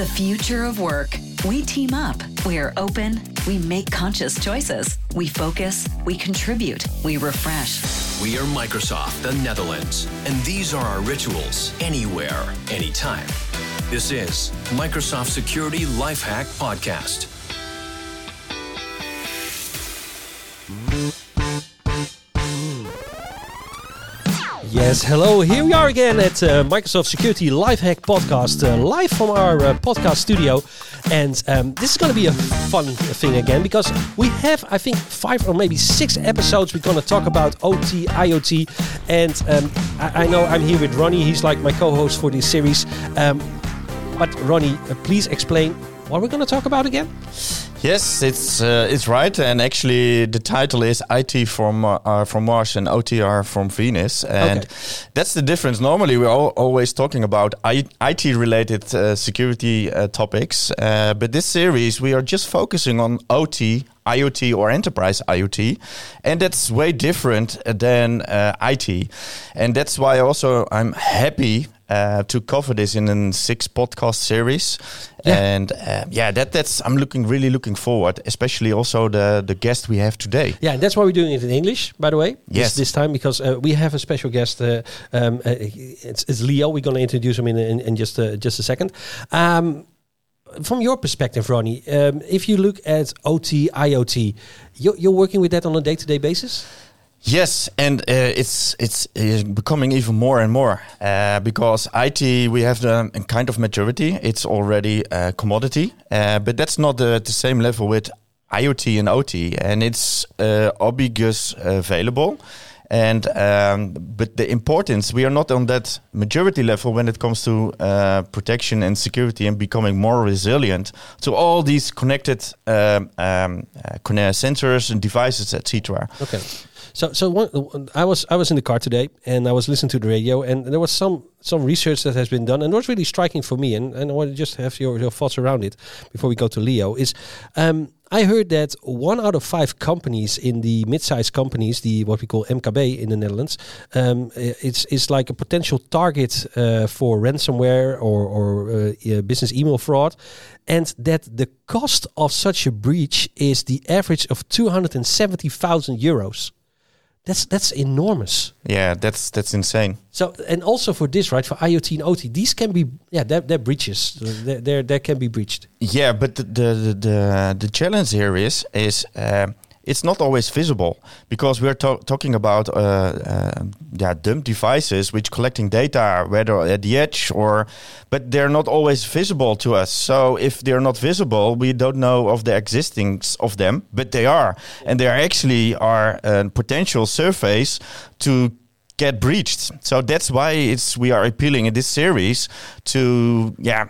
The future of work. We team up. We are open. We make conscious choices. We focus. We contribute. We refresh. We are Microsoft, the Netherlands, and these are our rituals anywhere, anytime. This is Microsoft Security Lifehack Podcast. Yes, hello. Here we are again at uh, Microsoft Security Lifehack Podcast, uh, live from our uh, podcast studio. And um, this is going to be a fun thing again because we have, I think, five or maybe six episodes. We're going to talk about OT, IoT. And um, I, I, know I'm here with Ronny. He's like my co host for this series. Um, but, Ronny, uh, please explain what we're going to talk about again. Yes, it's uh, it's right, and actually the title is IT from uh, from Mars and OTR from Venus, and okay. that's the difference. Normally, we're all, always talking about IT related uh, security uh, topics, uh, but this series we are just focusing on OT. IoT or enterprise IoT, and that's way different than uh, IT, and that's why also I'm happy uh, to cover this in a six podcast series. Yeah. And uh, yeah, that that's I'm looking really looking forward, especially also the the guest we have today. Yeah, that's why we're doing it in English, by the way. Yes, this, this time because uh, we have a special guest. Uh, um, uh, it's, it's, Leo. We're going to introduce him in in, in just just a second. Um, from your perspective, Ronny, um, if you look at OT, IoT, you're, you're working with that on a day to day basis. Yes, and uh, it's it's becoming even more and more uh, because IT we have the kind of maturity. It's already a commodity, uh, but that's not the, the, same level with IoT and OT, and it's uh, obvious available. And um, but the importance we are not on that majority level when it comes to uh, protection and security and becoming more resilient to all these connected um, um, sensors and devices, etc. Okay. So, so one, I was I was in the car today and I was listening to the radio and there was some some research that has been done and was really striking for me and, and I want to just have your, your thoughts around it before we go to Leo is um, I heard that one out of five companies in the mid-sized companies, the what we call MKB in the Netherlands, um, it's it's like a potential target uh, for ransomware or or uh, business email fraud, and that the cost of such a breach is the average of two hundred and seventy thousand euros. That's that's enormous. Yeah, that's that's insane. So and also for this, right, for IoT and OT, these can be yeah, they're, they're breaches. Can be breached. Yeah, but the the the, the challenge here is is. Uh, it's not always visible because we're to- talking about uh, uh, yeah, dumb devices which collecting data whether at the edge or but they're not always visible to us. So if they're not visible we don't know of the existence of them but they are. And they are actually are a potential surface to get breached. So that's why it's we are appealing in this series to yeah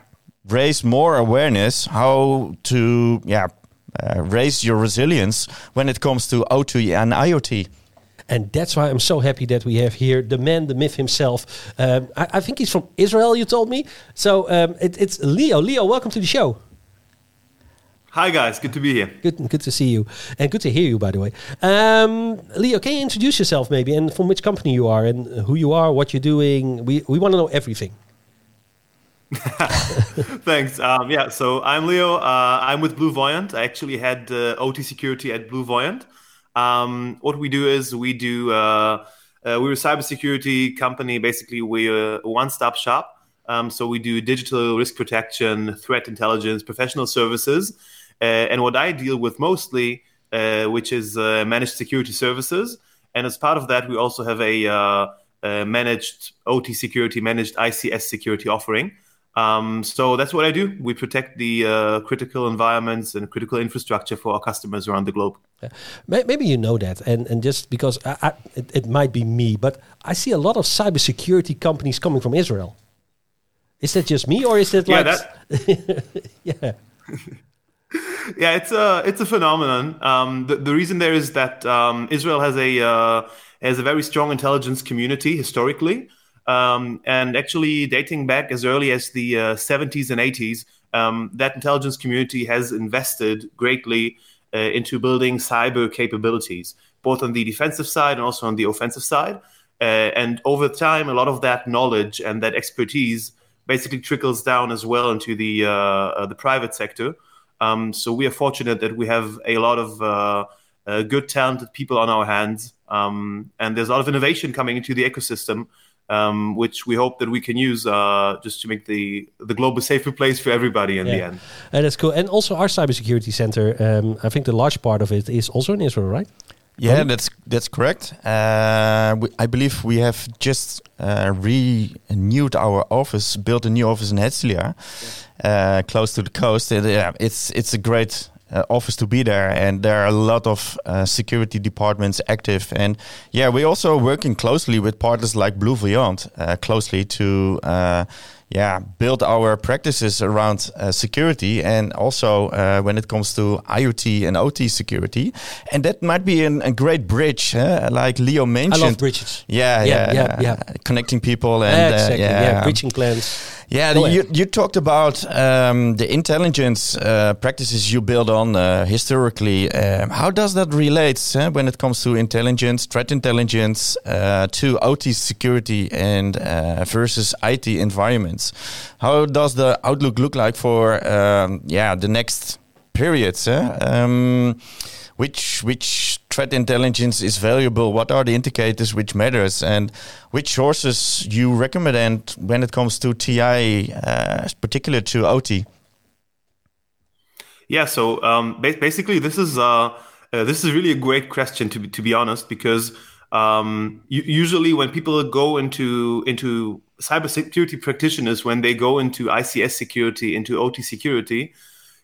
raise more awareness how to yeah uh, raise your resilience when it comes to OT and IoT. And that's why I'm so happy that we have here the man, the myth himself. Um, I, I, think he's from Israel, you told me. So um, it, it's Leo. Leo, welcome to the show. Hi guys, good to be here. Good, good to see you, and good to hear you. By the way, um, Leo, can you introduce yourself maybe, and from which company you are, and who you are, what you're doing? We we want to know everything. Thanks. Um, yeah, so I'm Leo. Uh, I'm with BlueVoyant. I actually had uh, OT security at BlueVoyant. Um, what we do is we do uh, uh we're a cybersecurity company. Basically, we're a one-stop shop. Um, so we do digital risk protection, threat intelligence, professional services, uh, and what I deal with mostly, uh, which is managed security services. And as part of that, we also have a managed OT security, managed ICS security offering. Um, so that's what I do. We protect the uh, critical environments and critical infrastructure for our customers around the globe. Yeah. Maybe you know that, and, and just because I, I, it, it, might be me, but I see a lot of cybersecurity companies coming from Israel. Is that just me, or is it yeah, like that, yeah? yeah, it's a it's a phenomenon. Um, the, the reason there is that um, Israel has a uh, has a very strong intelligence community historically. Um, and actually, dating back as early as the uh, 70s and 80s, um, that intelligence community has invested greatly uh, into building cyber capabilities, both on the defensive side and also on the offensive side. Uh, and over time, a lot of that knowledge and that expertise basically trickles down as well into the uh, uh, the private sector. Um, so we are fortunate that we have a lot of uh, good, talented people on our hands, um, and there's a lot of innovation coming into the ecosystem, um, which we hope that we can use uh, just to make the the globe a safer place for everybody in Yeah. the end. And that's cool. And also our cybersecurity center, um, I think the large part of it is also in Israel, right? Yeah, that's that's correct. Uh, we, I believe we have just uh, renewed our office, built a new office in Herzliya, uh, close to the coast. And, yeah, it's it's a great uh, office to be there, and there are a lot of uh, security departments active. And yeah, we're also working closely with partners like BlueVoyant, uh, closely to. Uh, yeah, build our practices around uh, security and also uh, when it comes to IoT and OT security. And that might be an, a great bridge, huh? like Leo mentioned I love bridges. Yeah, Yeah, yeah, yeah, yeah. Connecting people and exactly. yeah, yeah. bridging plans. Yeah, you, you talked about um, the intelligence uh, practices you build on uh, historically. Um, how does that relate uh, when it comes to intelligence, threat intelligence, uh, to OT security and uh, versus IT environments? How does the outlook look like for um, yeah the next periods? eh? Um, which which threat intelligence is valuable? What are the indicators which matters, and which sources you recommend when it comes to TI, uh, particular to OT? Yeah, so um, ba- basically, this is uh, uh, this is really a great question to be, to be honest, because um, usually when people go into into cybersecurity practitioners, when they go into ICS security, into OT security,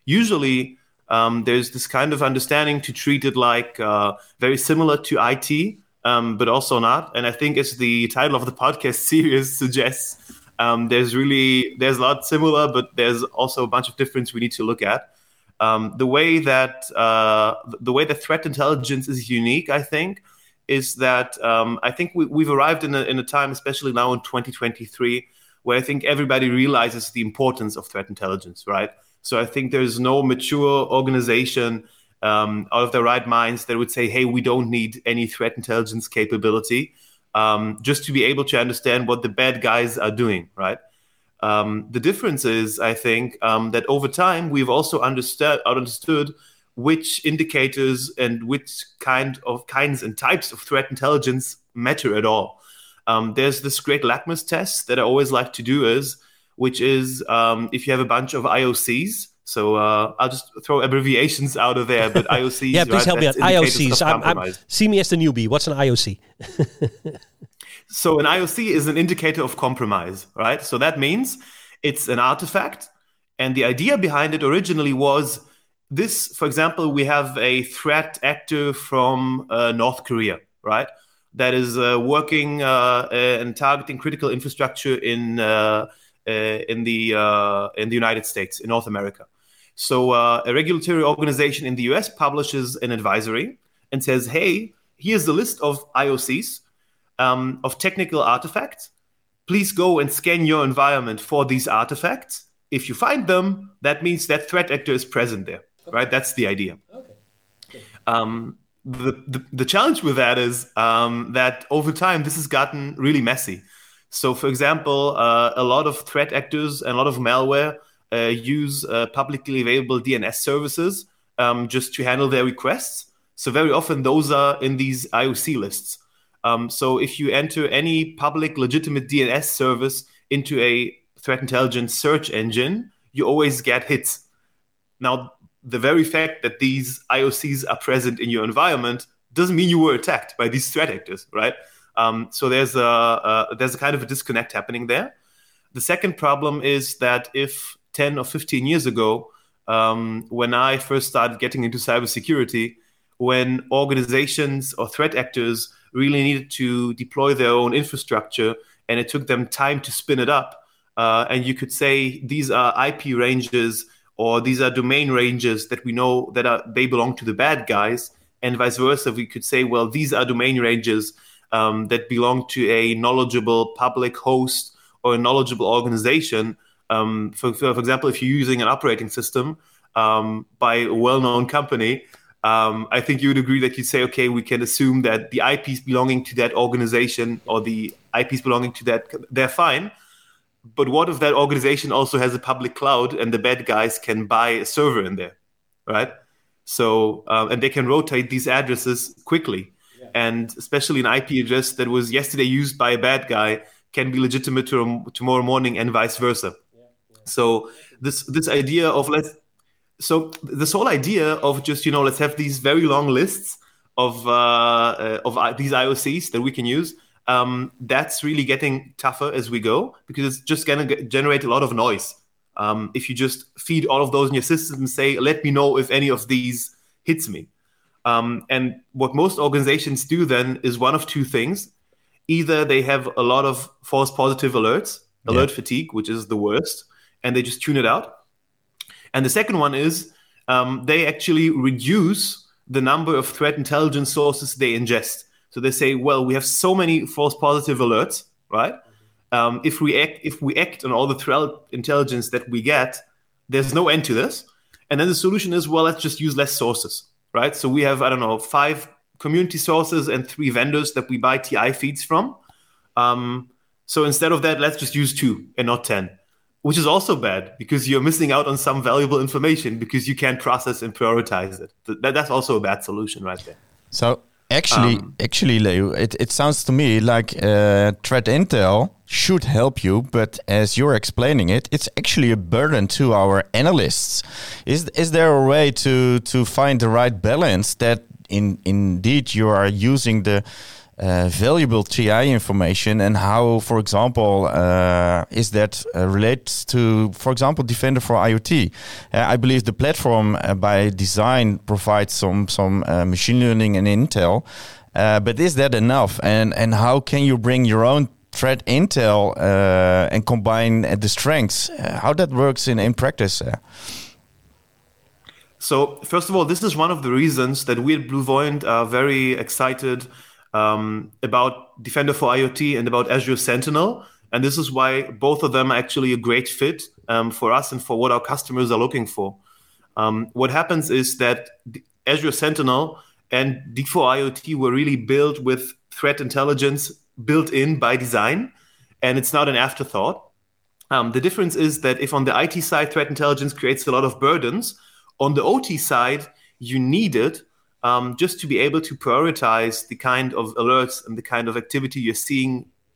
usually um, there's this kind of understanding to treat it like uh, very similar to IT, um, but also not. And I think, as the title of the podcast series suggests, um, there's really there's a lot similar, but there's also a bunch of difference we need to look at. Um, the way that uh, the way that threat intelligence is unique, I think, is that um, I think we, we've arrived in a, in a time, especially now in 2023, where I think everybody realizes the importance of threat intelligence, right? So I think there's no mature organization um, out of their right minds that would say, "Hey, we don't need any threat intelligence capability um, just to be able to understand what the bad guys are doing," right? Um, the difference is, I think, um, that over time we've also understood understood which indicators and which kind of kinds and types of threat intelligence matter at all. Um, there's this great litmus test that I always like to do is, which is um, if you have a bunch of IOCs. So uh, I'll just throw abbreviations out of there, but IOCs. Yeah, please right, help me out. IOCs. I'm, I'm, see me as the newbie. What's an IOC? So an IOC is an indicator of compromise, right? So that means it's an artifact. And the idea behind it originally was this, for example, we have a threat actor from uh, North Korea, right? That is uh, working uh, and targeting critical infrastructure in uh, in the uh, in the United States, in North America. So uh, a regulatory organization in the US publishes an advisory and says, "Hey, here's the list of IOCs um, of technical artifacts. Please go and scan your environment for these artifacts. If you find them, that means that threat actor is present there, right? That's the idea. Um, the, the, the challenge with that is um, that over time, this has gotten really messy. So, for example, uh, a lot of threat actors and a lot of malware uh, use uh, publicly available DNS services um, just to handle their requests. So, very often, those are in these IOC lists. Um, so if you enter any public legitimate DNS service into a threat intelligence search engine, you always get hits. Now, the very fact that these IOCs are present in your environment doesn't mean you were attacked by these threat actors, right? Um, so there's a, there's a kind of a disconnect happening there. The second problem is that if 10 or 15 years ago, um, when I first started getting into cybersecurity, when organizations or threat actors really needed to deploy their own infrastructure and it took them time to spin it up. Uh, and you could say these are IP ranges or these are domain ranges that we know that are they belong to the bad guys, and vice versa. We could say, well, these are domain ranges um, that belong to a knowledgeable public host or a knowledgeable organization. Um, for, for, example, if you're using an operating system um, by a well-known company, um, I think you would agree that you'd say, okay, we can assume that the IPs belonging to that organization or the IPs belonging to that, they're fine. but what if that organization also has a public cloud and the bad guys can buy a server in there, right? So uh, and they can rotate these addresses quickly, yeah. and especially an IP address that was yesterday used by a bad guy can be legitimate to, tomorrow morning and vice versa. Yeah. So this this idea of let's so this whole idea of just you know let's have these very long lists of uh, uh, of uh, these IOCs that we can use um, that's really getting tougher as we go because it's just going to generate a lot of noise. Um, if you just feed all of those in your system and say, let me know if any of these hits me. Um, and what most organizations do then is one of two things. Either they have a lot of false positive alerts, alert yeah. fatigue, which is the worst, and they just tune it out. And the second one is um, they actually reduce the number of threat intelligence sources they ingest. So they say, well, we have so many false positive alerts, right? Um, if we act, if we act on all the threat intelligence that we get, there's no end to this. And then the solution is, well, let's just use less sources, right? So we have, I don't know, five community sources and three vendors that we buy TI feeds from. Um, so instead of that, let's just use two and not 10, which is also bad because you're missing out on some valuable information because you can't process and prioritize it. That, that's also a bad solution right there. So Actually, um, actually, Leo, it, it sounds to me like uh, threat intel should help you, but as you're explaining it, it's actually a burden to our analysts. Is is there a way to to find the right balance that in indeed you are using the uh, valuable TI information and how, for example, uh, is that uh, related to, for example, Defender for IoT? Uh, I believe the platform uh, by design provides some some machine learning and intel, but is that enough? And and how can you bring your own threat intel and combine the strengths? how that works in in practice? So first of all, this is one of the reasons that we at BlueVoyant are very excited um, about Defender for IoT and about Azure Sentinel. And this is why both of them are actually a great fit um, for us and for what our customers are looking for. Um, what happens is that Azure Sentinel and D4 IoT were really built with threat intelligence built in by design, and it's not an afterthought. Um, the difference is that if on the IT side, threat intelligence creates a lot of burdens, on the OT side, you need it um, just to be able to prioritize the kind of alerts and the kind of activity you're seeing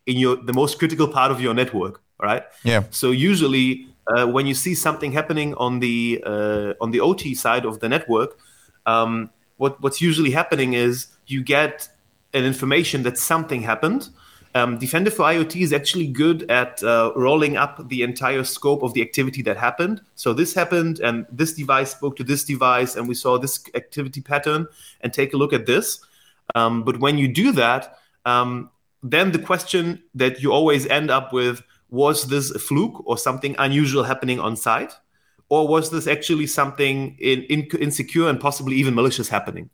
in your the most critical part of your network right? Yeah. So usually uh, when you see something happening on the uh, on the ot side of the network um, what what's usually happening is you get an information that something happened um, Defender for IoT is actually good at uh, rolling up the entire scope of the activity that happened. So this happened, and this device spoke to this device, and we saw this activity pattern, and take a look at this. Um, but when you do that, um, then the question that you always end up with was this a fluke or something unusual happening on site? Or was this actually something in, in, insecure and possibly even malicious happening?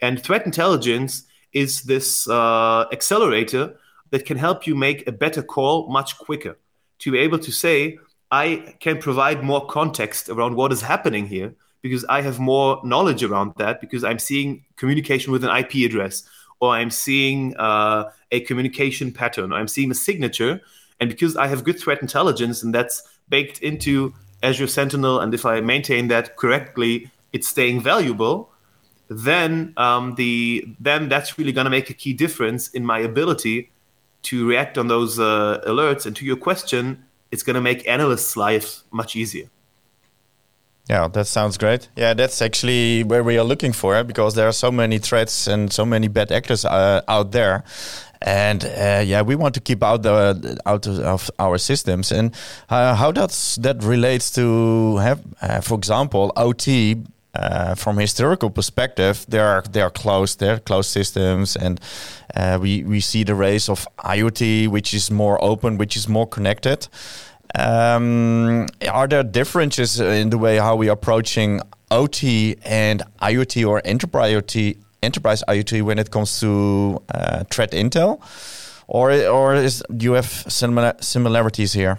And threat intelligence is this uh, accelerator that can help you make a better call much quicker. To be able to say, I can provide more context around what is happening here because I have more knowledge around that because I'm seeing communication with an IP address or I'm seeing uh, a communication pattern or I'm seeing a signature. And because I have good threat intelligence and that's baked into Azure Sentinel, and if I maintain that correctly, it's staying valuable. Then um, the then that's really going to make a key difference in my ability to react on those uh, alerts. And to your question, it's going to make analysts' lives much easier. Yeah, that sounds great. Yeah, that's actually where we are looking for because there are so many threats and so many bad actors uh, out there. And uh, yeah, we want to keep out the out of our systems. And uh, how does that relates to have, uh, for example, OT uh, from historical perspective, they are they are closed. They're closed systems, and uh, we we see the rise of IoT, which is more open, which is more connected. Um, are there differences in the way how we are approaching OT and IoT or enterprise IoT, enterprise IoT when it comes to uh, threat intel, or or is do you have similar similarities here?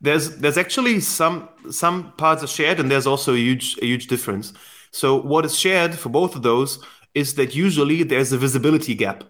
There's there's actually some some parts are shared and there's also a huge a huge difference so what is shared for both of those is that usually there's a visibility gap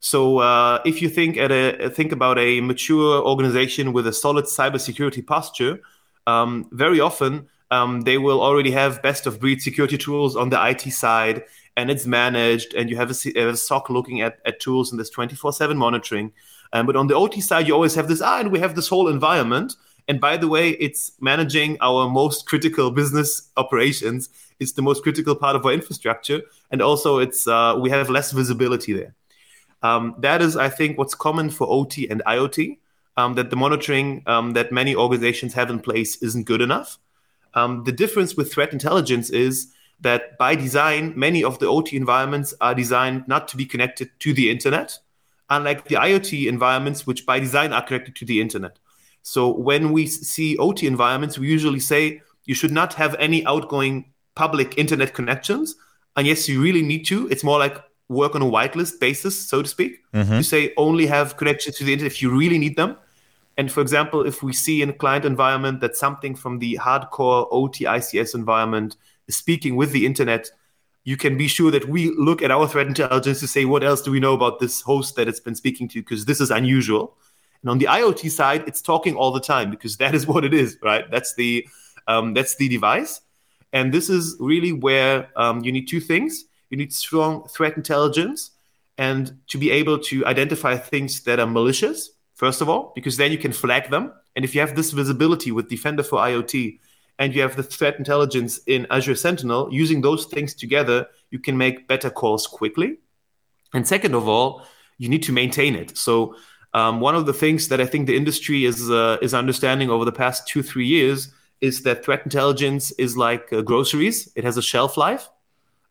So uh, if you think at a think about a mature organization with a solid cybersecurity posture, um, very often um, they will already have best of breed security tools on the IT side, and it's managed, and you have a, a SOC looking at, at tools and there's 24/7 monitoring. Um, but on the OT side, you always have this ah, and we have this whole environment. And by the way, it's managing our most critical business operations. It's the most critical part of our infrastructure, and also it's uh, we have less visibility there. Um, that is, I think, what's common for OT and IoT. Um, that the monitoring um, that many organizations have in place isn't good enough. Um, the difference with threat intelligence is that by design, many of the OT environments are designed not to be connected to the internet, unlike the IoT environments, which by design are connected to the internet. So when we see OT environments, we usually say you should not have any outgoing public internet connections. And yes, you really need to. It's more like work on a whitelist basis, so to speak. Mm-hmm. You say only have connections to the internet if you really need them. And for example, if we see in a client environment that something from the hardcore OT ICS environment is speaking with the internet, you can be sure that we look at our threat intelligence to say, what else do we know about this host that it's been speaking to? Because this is unusual. And on the IoT side, it's talking all the time because that is what it is, right? That's the um, that's the device, and this is really where um, you need two things you need strong threat intelligence and to be able to identify things that are malicious, first of all, because then you can flag them. And if you have this visibility with Defender for IoT and you have the threat intelligence in Azure Sentinel, using those things together, you can make better calls quickly. And second of all, you need to maintain it. So um, one of the things that I think the industry is uh, is understanding over the past two three years is that threat intelligence is like uh, groceries; it has a shelf life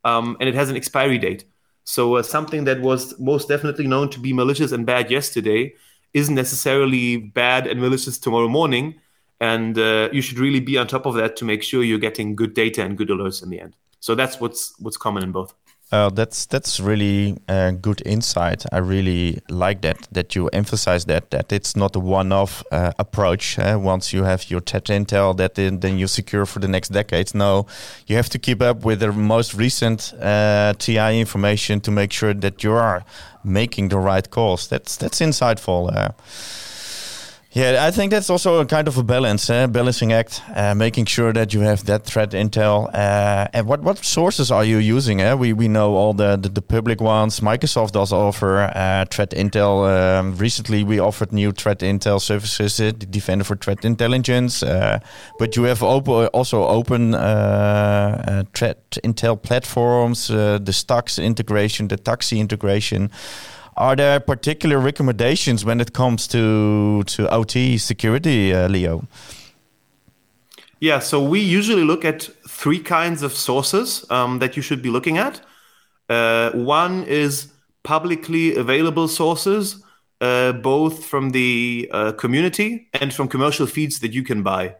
um, and it has an expiry date. So uh, something that was most definitely known to be malicious and bad yesterday isn't necessarily bad and malicious tomorrow morning. And uh, you should really be on top of that to make sure you're getting good data and good alerts in the end. So that's what's what's common in both. Uh, that's that's really good insight. I really like that that you emphasize that that it's not a one-off uh, approach. Uh, once you have your threat intel, that then, then you secure for the next decades. No, you have to keep up with the most recent uh, TI information to make sure that you are making the right calls. That's that's insightful. Uh. Yeah, I think that's also a kind of a balance, eh? balancing act, uh, making sure that you have that threat intel. Uh, and what, what sources are you using? Eh? We we know all the, the, the public ones. Microsoft does offer uh, threat intel. Um, recently, we offered new threat intel services, the Defender for Threat Intelligence. but you have open, also open threat intel platforms, the STIX integration, the TAXII integration. Are there particular recommendations when it comes to to OT security, uh, Leo? Yeah, so we usually look at three kinds of sources um, that you should be looking at. Uh, one is publicly available sources, uh, both from the uh, community and from commercial feeds that you can buy.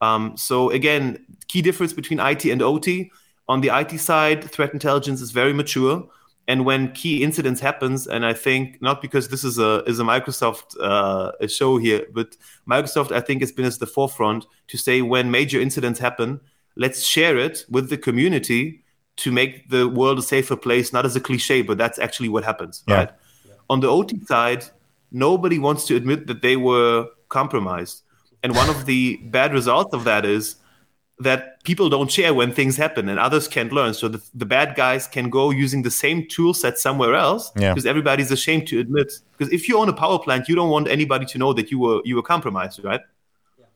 Um, so again, key difference between IT and OT. On the IT side, threat intelligence is very mature and when key incidents happens and i think not because this is a is a microsoft uh, a show here but microsoft i think has been at the forefront to say when major incidents happen let's share it with the community to make the world a safer place not as a cliche but that's actually what happens yeah. right yeah. on the ot side nobody wants to admit that they were compromised and one of the bad results of that is that people don't share when things happen and others can't learn. So the, the bad guys can go using the same tool set somewhere else yeah. because everybody's ashamed to admit. Because if you own a power plant, you don't want anybody to know that you were you were compromised, right? Yeah.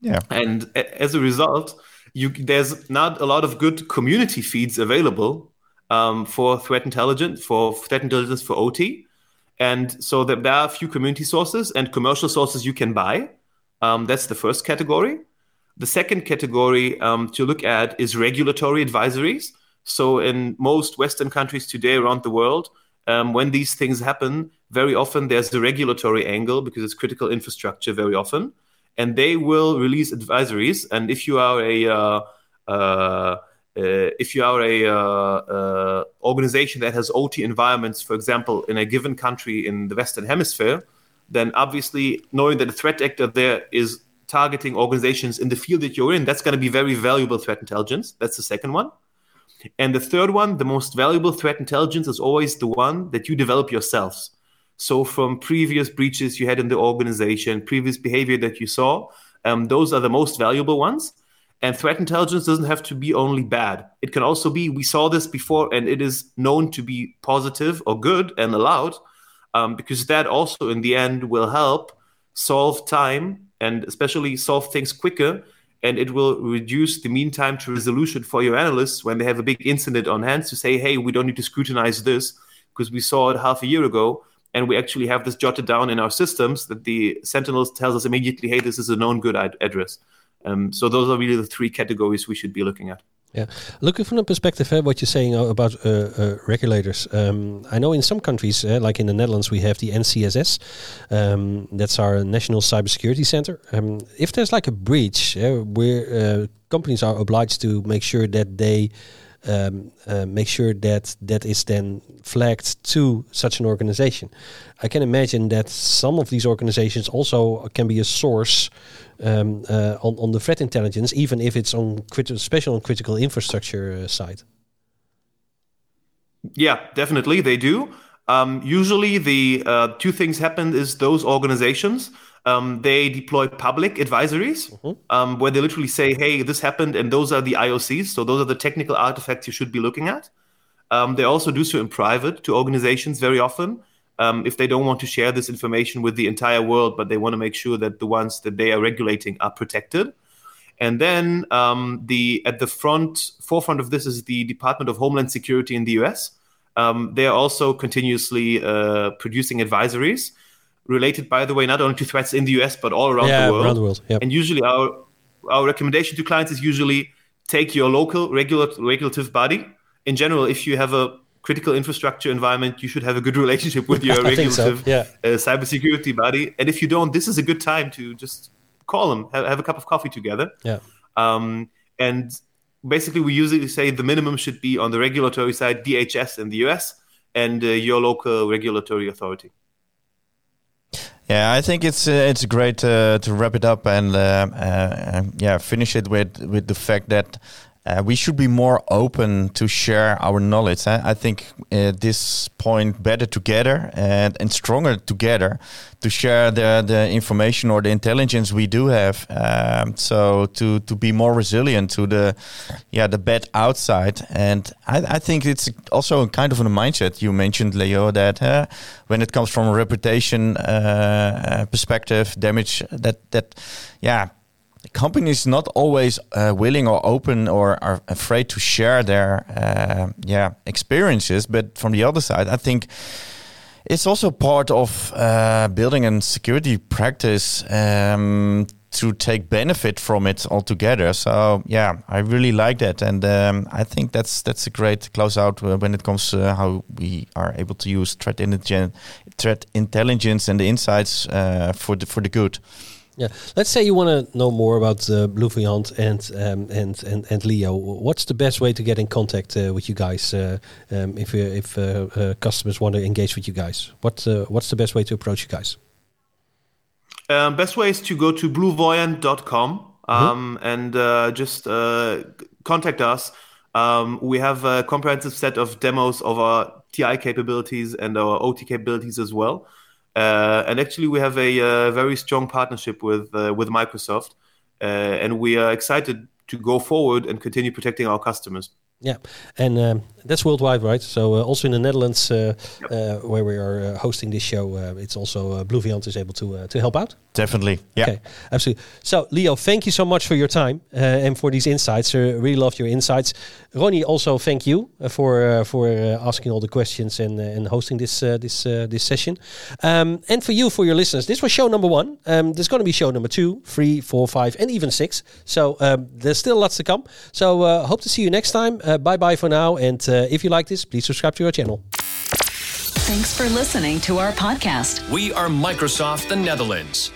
yeah. And a, as a result, you there's not a lot of good community feeds available um, for threat intelligence for threat intelligence for OT. And so there are a few community sources and commercial sources you can buy. Um, that's the first category. The second category um, to look at is regulatory advisories. So, in most Western countries today around the world, um, when these things happen, very often there's the regulatory angle because it's critical infrastructure very often. And they will release advisories. And if you are a uh, uh, uh, if you are a uh, uh, organization that has OT environments, for example, in a given country in the Western Hemisphere, then obviously knowing that the threat actor there is targeting organizations in the field that you're in, that's going to be very valuable threat intelligence. That's the second one. And the third one, the most valuable threat intelligence, is always the one that you develop yourselves. So, from previous breaches you had in the organization, previous behavior that you saw, um, those are the most valuable ones. And threat intelligence doesn't have to be only bad. It can also be, we saw this before, and it is known to be positive or good and allowed, um, because that also, in the end, will help solve time and especially solve things quicker. And it will reduce the mean time to resolution for your analysts when they have a big incident on hand to say, hey, we don't need to scrutinize this because we saw it half a year ago and we actually have this jotted down in our systems that the Sentinel tells us immediately, hey, this is a known good ad- address. Um, so those are really the three categories we should be looking at. Yeah, looking from the perspective of what you're saying about uh, uh, regulators, um, I know in some countries, uh, like in the Netherlands, we have the NCSC. Um, that's our National Cybersecurity Center. Um, if there's like a breach, where uh, companies are obliged to make sure that they um, uh, make sure that that is then flagged to such an organization. I can imagine that some of these organizations also can be a source um, uh, on on the threat intelligence, even if it's on critical, special on critical infrastructure uh, side. Yeah, definitely they do. Um, usually, the uh, two things happen: is those organizations um, they deploy public advisories mm-hmm. um, where they literally say, hey, this happened, and those are the IOCs. So those are the technical artifacts you should be looking at. Um, they also do so in private to organizations very often um, if they don't want to share this information with the entire world, but they want to make sure that the ones that they are regulating are protected. And then um, the at the front forefront of this is the Department of Homeland Security in the U.S. Um, they are also continuously uh, producing advisories related, by the way, not only to threats in the US but all around yeah, the world. Around the world. Yep. And usually, our our recommendation to clients is usually take your local regular, regulative body. In general, if you have a critical infrastructure environment, you should have a good relationship with your regulative so. yeah. uh, cybersecurity body. And if you don't, this is a good time to just call them, have, have a cup of coffee together. Yeah. Um, and basically, we usually say the minimum should be on the regulatory side, DHS in the US, and uh, your local regulatory authority. Yeah, I think it's uh, it's great uh, to wrap it up and uh, uh yeah finish it with with the fact that uh, we should be more open to share our knowledge. I, I think at this point, better together and, and stronger together to share the, the information or the intelligence we do have. Um, so to, to be more resilient to the yeah the bad outside. And I, I think it's also kind of a mindset you mentioned, Leo, that uh, when it comes from a reputation uh, perspective, damage that that yeah companies not always uh, willing or open or are afraid to share their uh, yeah experiences but from the other side i think it's also part of uh, building a security practice um, to take benefit from it altogether. So yeah, I really like that, and um, I think that's that's a great close out uh, when it comes to how we are able to use threat intelligence, threat intelligence, and the insights uh, for the for the good. Yeah, let's say you want to know more about uh, Blue Voyant and, um, and and and Leo. What's the best way to get in contact uh, with you guys uh, um, if uh, if uh, uh, customers want to engage with you guys? What what's the best way to approach you guys? Um, best way is to go to bluevoyant.com um, mm-hmm. and just contact us. Um, we have a comprehensive set of demos of our TI capabilities and our OT capabilities as well. Uh, and actually, we have a, uh, very strong partnership with uh, with Microsoft, and we are excited to go forward and continue protecting our customers. Yeah, and um, that's worldwide, right? So uh, also in the Netherlands, uh, yep. uh, where we are hosting this show, it's also BlueVoyant is able to to help out. Definitely, yeah, okay, absolutely. So Leo, thank you so much for your time and for these insights. I really loved your insights. Ronny, also thank you for for asking all the questions and and hosting this this this session. Um, and for you, for your listeners, this was show number one. Um, there's going to be show number two, three, four, five, and even six. So um, there's still lots to come. So hope to see you next time. Uh, bye bye for now. And uh, if you like this, please subscribe to our channel. Thanks for listening to our podcast. We are Microsoft the Netherlands.